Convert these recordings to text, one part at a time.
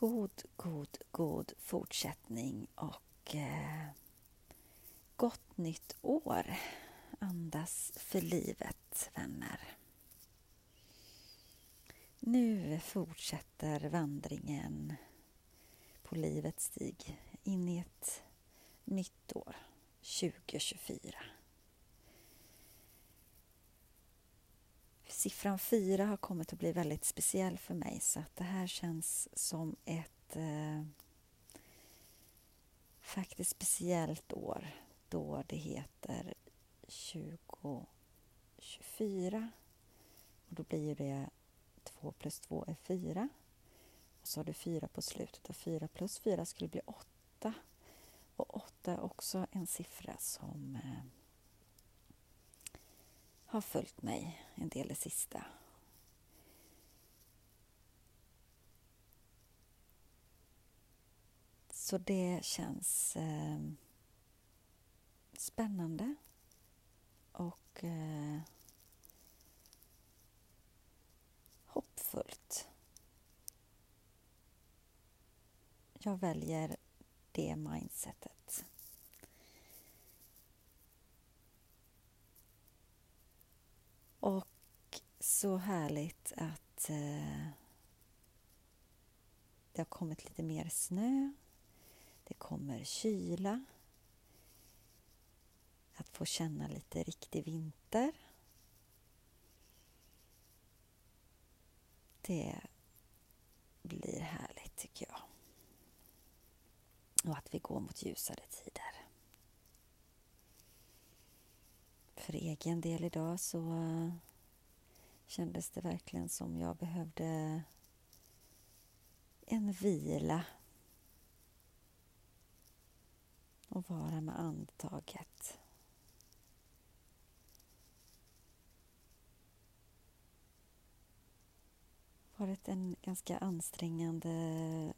God, god, god fortsättning och eh, gott nytt år. Andas för livet, vänner. Nu fortsätter vandringen på livets stig in i ett nytt år, 2024. Siffran fyra har kommit att bli väldigt speciell för mig så att det här känns som ett eh, faktiskt speciellt år då det heter 2024 och då blir det 2 plus 2 är 4 och så har du 4 på slutet och 4 plus 4 skulle bli 8 och 8 är också en siffra som eh, har följt mig en del det sista. Så det känns eh, spännande och eh, hoppfullt. Jag väljer det mindsetet. Och så härligt att eh, det har kommit lite mer snö. Det kommer kyla. Att få känna lite riktig vinter. Det blir härligt tycker jag. Och att vi går mot ljusare tider. För egen del idag så eh, kändes det verkligen som jag behövde en vila och vara med andetaget. varit en ganska ansträngande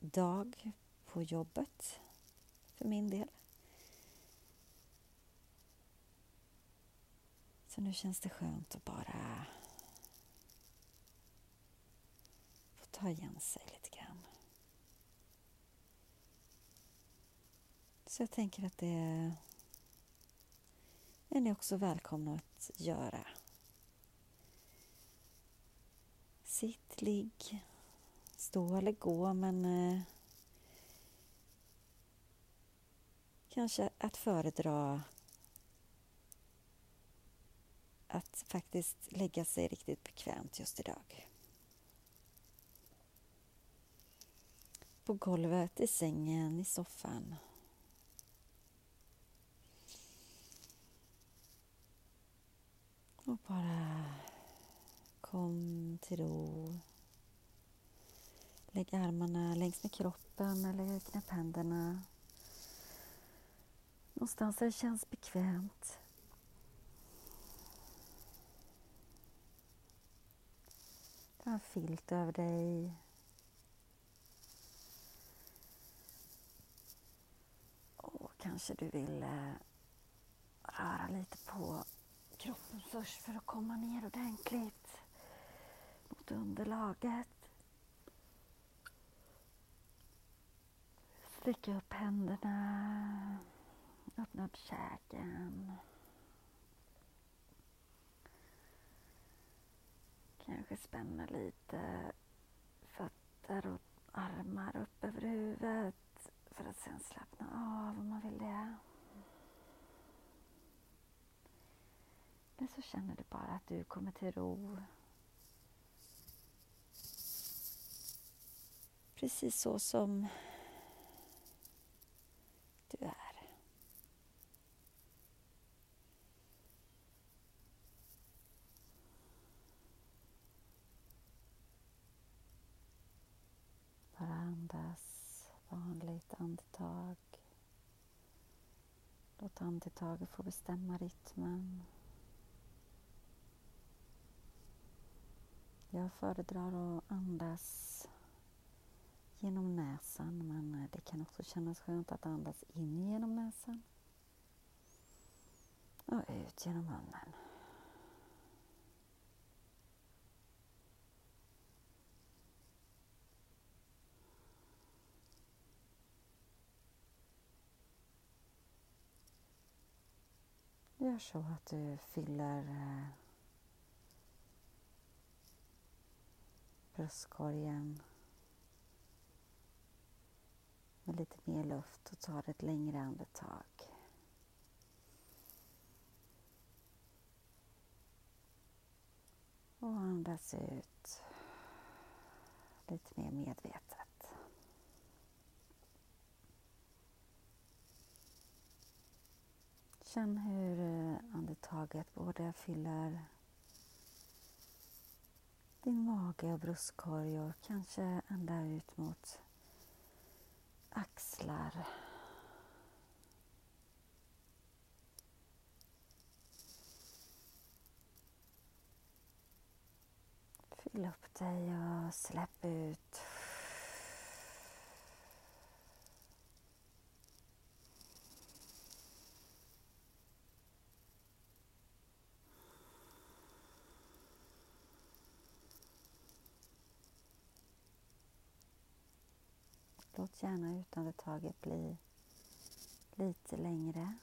dag på jobbet för min del. Så nu känns det skönt att bara få ta igen sig lite grann. Så jag tänker att det är ni också välkomna att göra. Sitt, ligg, stå eller gå men eh, kanske att föredra att faktiskt lägga sig riktigt bekvämt just idag. På golvet, i sängen, i soffan. Och bara kom till ro. Lägg armarna längs med kroppen eller knäpp händerna. Någonstans där det känns bekvämt. Ta en filt över dig. Och kanske du vill eh, röra lite på kroppen först för att komma ner ordentligt mot underlaget. Sträcka upp händerna. Öppna upp käken. Kanske spänna lite fötter och armar upp över huvudet för att sen slappna av om man vill det. Eller så känner du bara att du kommer till ro. Precis så som du är. Bara andas vanligt andetag. Låt andetaget få bestämma rytmen. Jag föredrar att andas genom näsan men det kan också kännas skönt att andas in genom näsan och ut genom munnen. Gör så att du fyller eh, bröstkorgen med lite mer luft och tar ett längre andetag. Och andas ut lite mer medvetet. Känn hur eh, andetaget både fyller din mage och bröstkorg och kanske ända ut mot axlar. Fyll upp dig och släpp ut. Låt gärna utandetaget bli lite längre.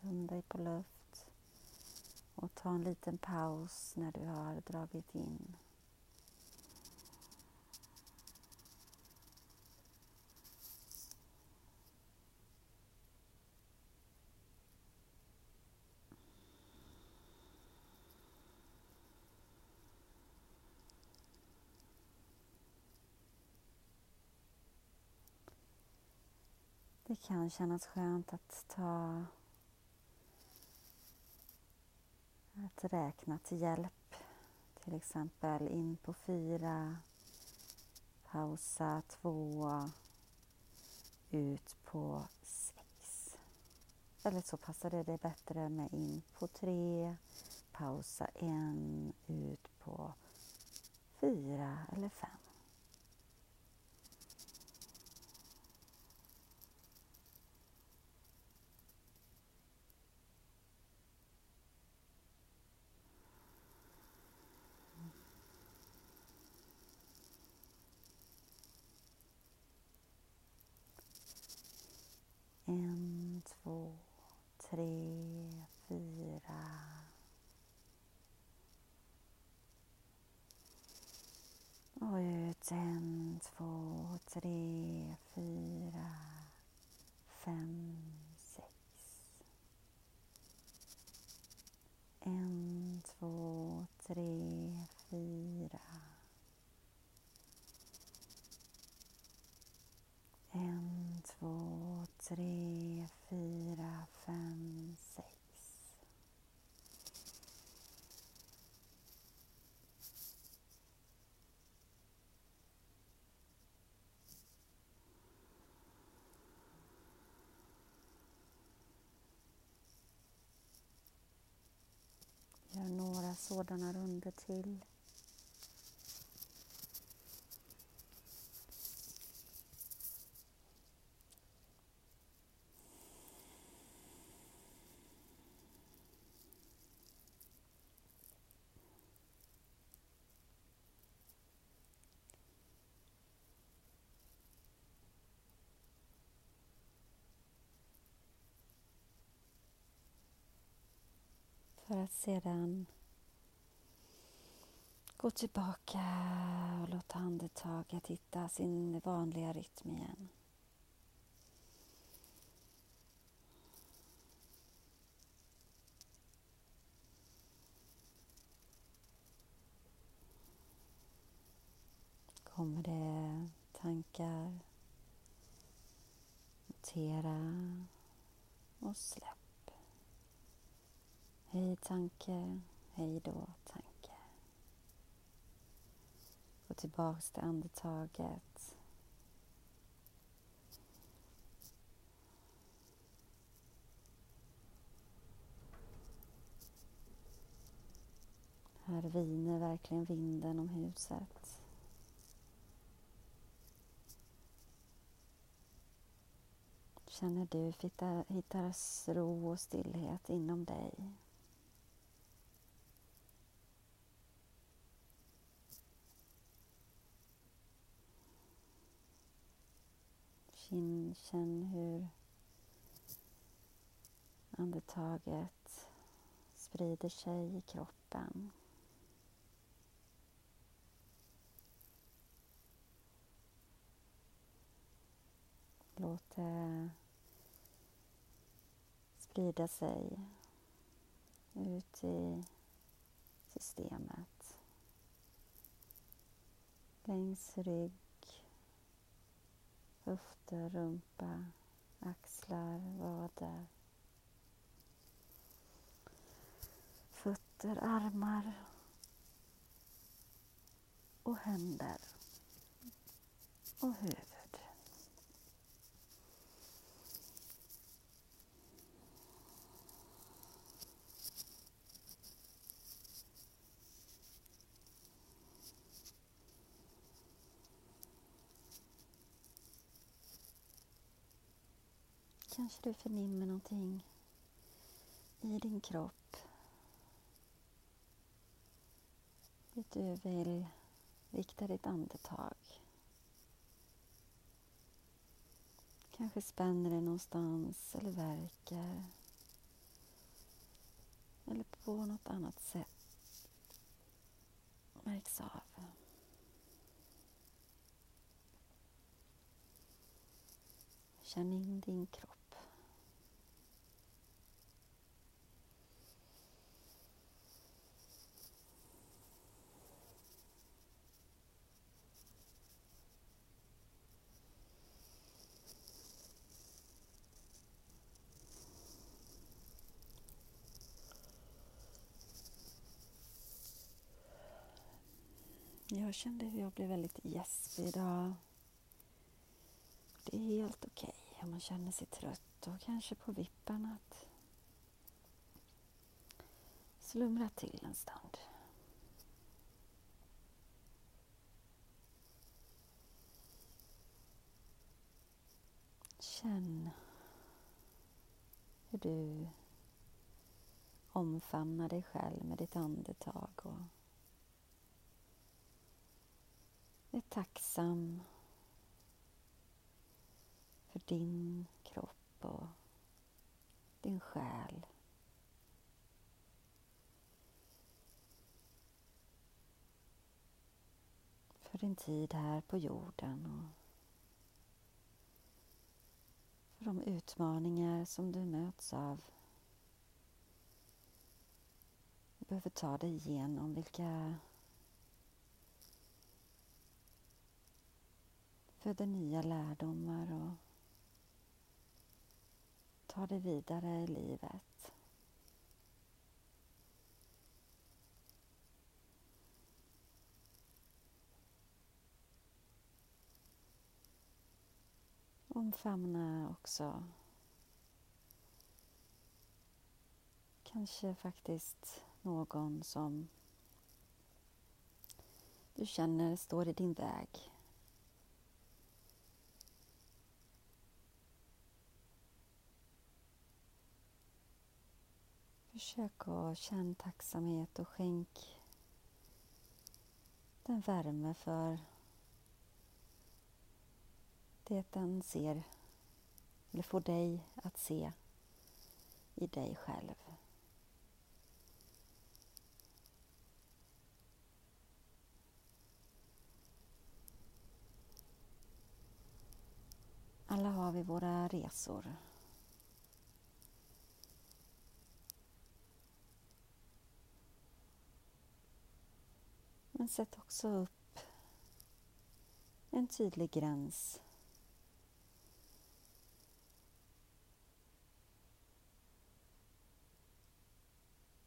Töm dig på luft och ta en liten paus när du har dragit in Det kan kännas skönt att ta att räkna till hjälp. Till exempel in på fyra, pausa två, ut på sex. Eller så passar det bättre med in på tre, pausa en, ut på fyra eller fem. En, två, tre, fyra. Och ut en, två, tre, fyra, fem, sex. En, två, tre, fyra. En, två, tre, fyra, fem, sex. Gör några sådana runder till. För att sedan gå tillbaka och låt andetaget hitta sin vanliga rytm igen. Kommer det tankar, notera och släpp. Hej tanke, hej då tanke. Gå tillbaks till andetaget. Här viner verkligen vinden om huset. känner du hittar, hittar ro och stillhet inom dig. Känn hur andetaget sprider sig i kroppen. Låt det sprida sig ut i systemet. Längs rygg, höfter, rumpa, axlar, vader. Fötter, armar och händer och huvud. Kanske du förnimmer någonting i din kropp. Dit du vill rikta ditt andetag. Kanske spänner det någonstans eller verkar. Eller på något annat sätt märks av. Känn in din kropp. Jag kände hur jag blev väldigt gäspig idag. Det är helt okej okay om man känner sig trött och kanske på vippen att slumra till en stund. Känn hur du omfamnar dig själv med ditt andetag och är tacksam för din kropp och din själ. För din tid här på jorden och för de utmaningar som du möts av. Du behöver ta dig igenom vilka föder nya lärdomar och tar det vidare i livet. Omfamna också kanske faktiskt någon som du känner står i din väg Försök att känna tacksamhet och skänk den värme för det den ser, eller får dig att se i dig själv. Alla har vi våra resor. Men sätt också upp en tydlig gräns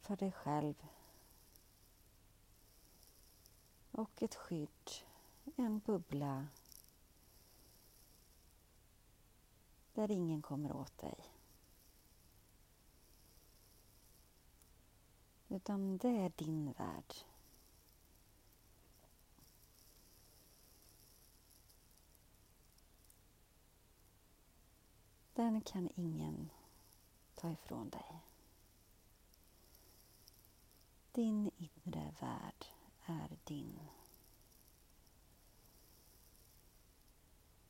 för dig själv och ett skydd, en bubbla där ingen kommer åt dig. Utan det är din värld. Den kan ingen ta ifrån dig. Din inre värld är din.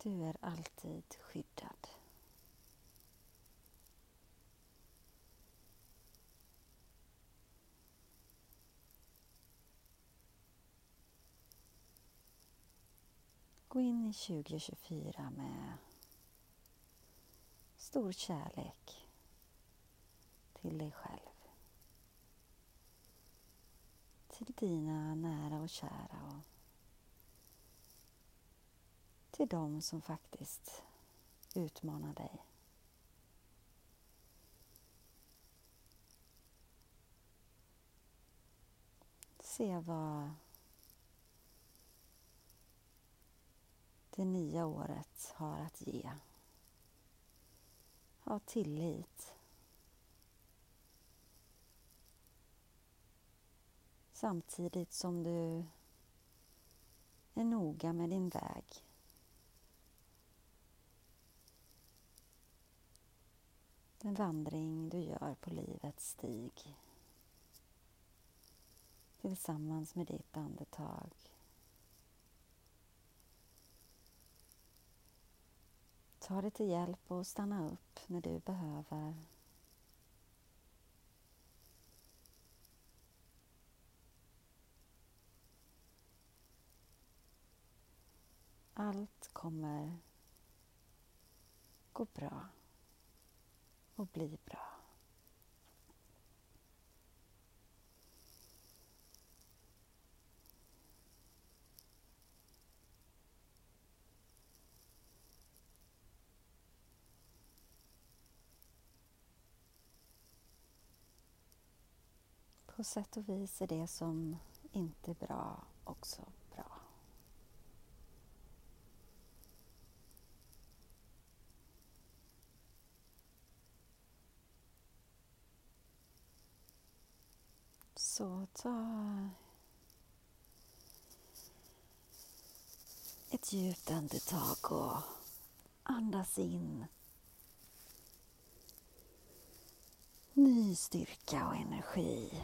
Du är alltid skyddad. Gå in i 2024 med stor kärlek till dig själv. Till dina nära och kära och till dem som faktiskt utmanar dig. Se vad det nya året har att ge. Ha tillit. Samtidigt som du är noga med din väg. Den vandring du gör på livets stig tillsammans med ditt andetag. Ta dig till hjälp och stanna upp när du behöver. Allt kommer gå bra och bli bra. På sätt och vis är det som inte är bra också bra. Så ta ett djupt andetag och andas in ny styrka och energi,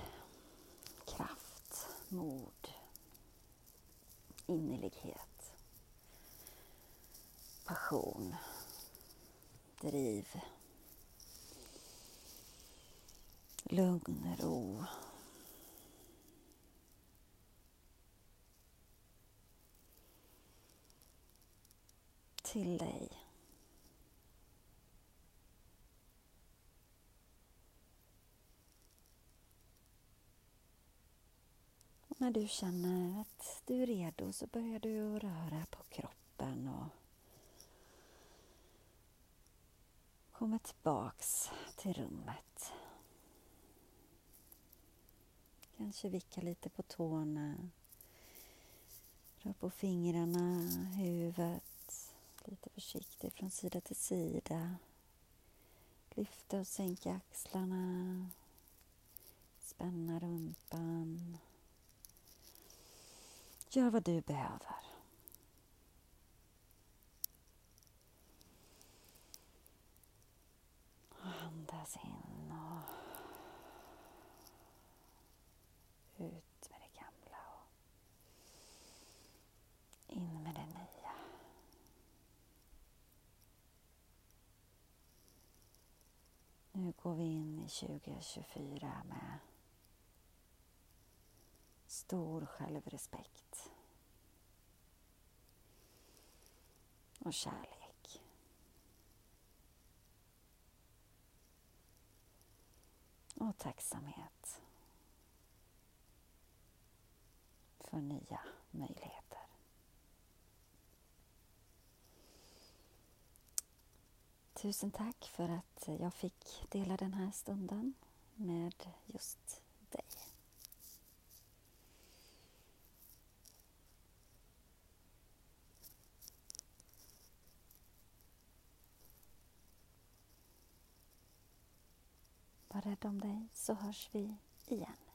kraft, mod, innerlighet, passion, driv, lugn, ro till dig. När du känner att du är redo så börjar du röra på kroppen och kommer tillbaks till rummet. Kanske vicka lite på tårna. Rör på fingrarna, huvudet lite försiktigt från sida till sida. Lyfta och sänka axlarna. Spänna rumpan. Gör vad du behöver. Andas in och ut med det gamla och in med det nya. Nu går vi in i 2024 med stor självrespekt och kärlek. Och tacksamhet för nya möjligheter. Tusen tack för att jag fick dela den här stunden med just dig. Var rädd om dig så hörs vi igen.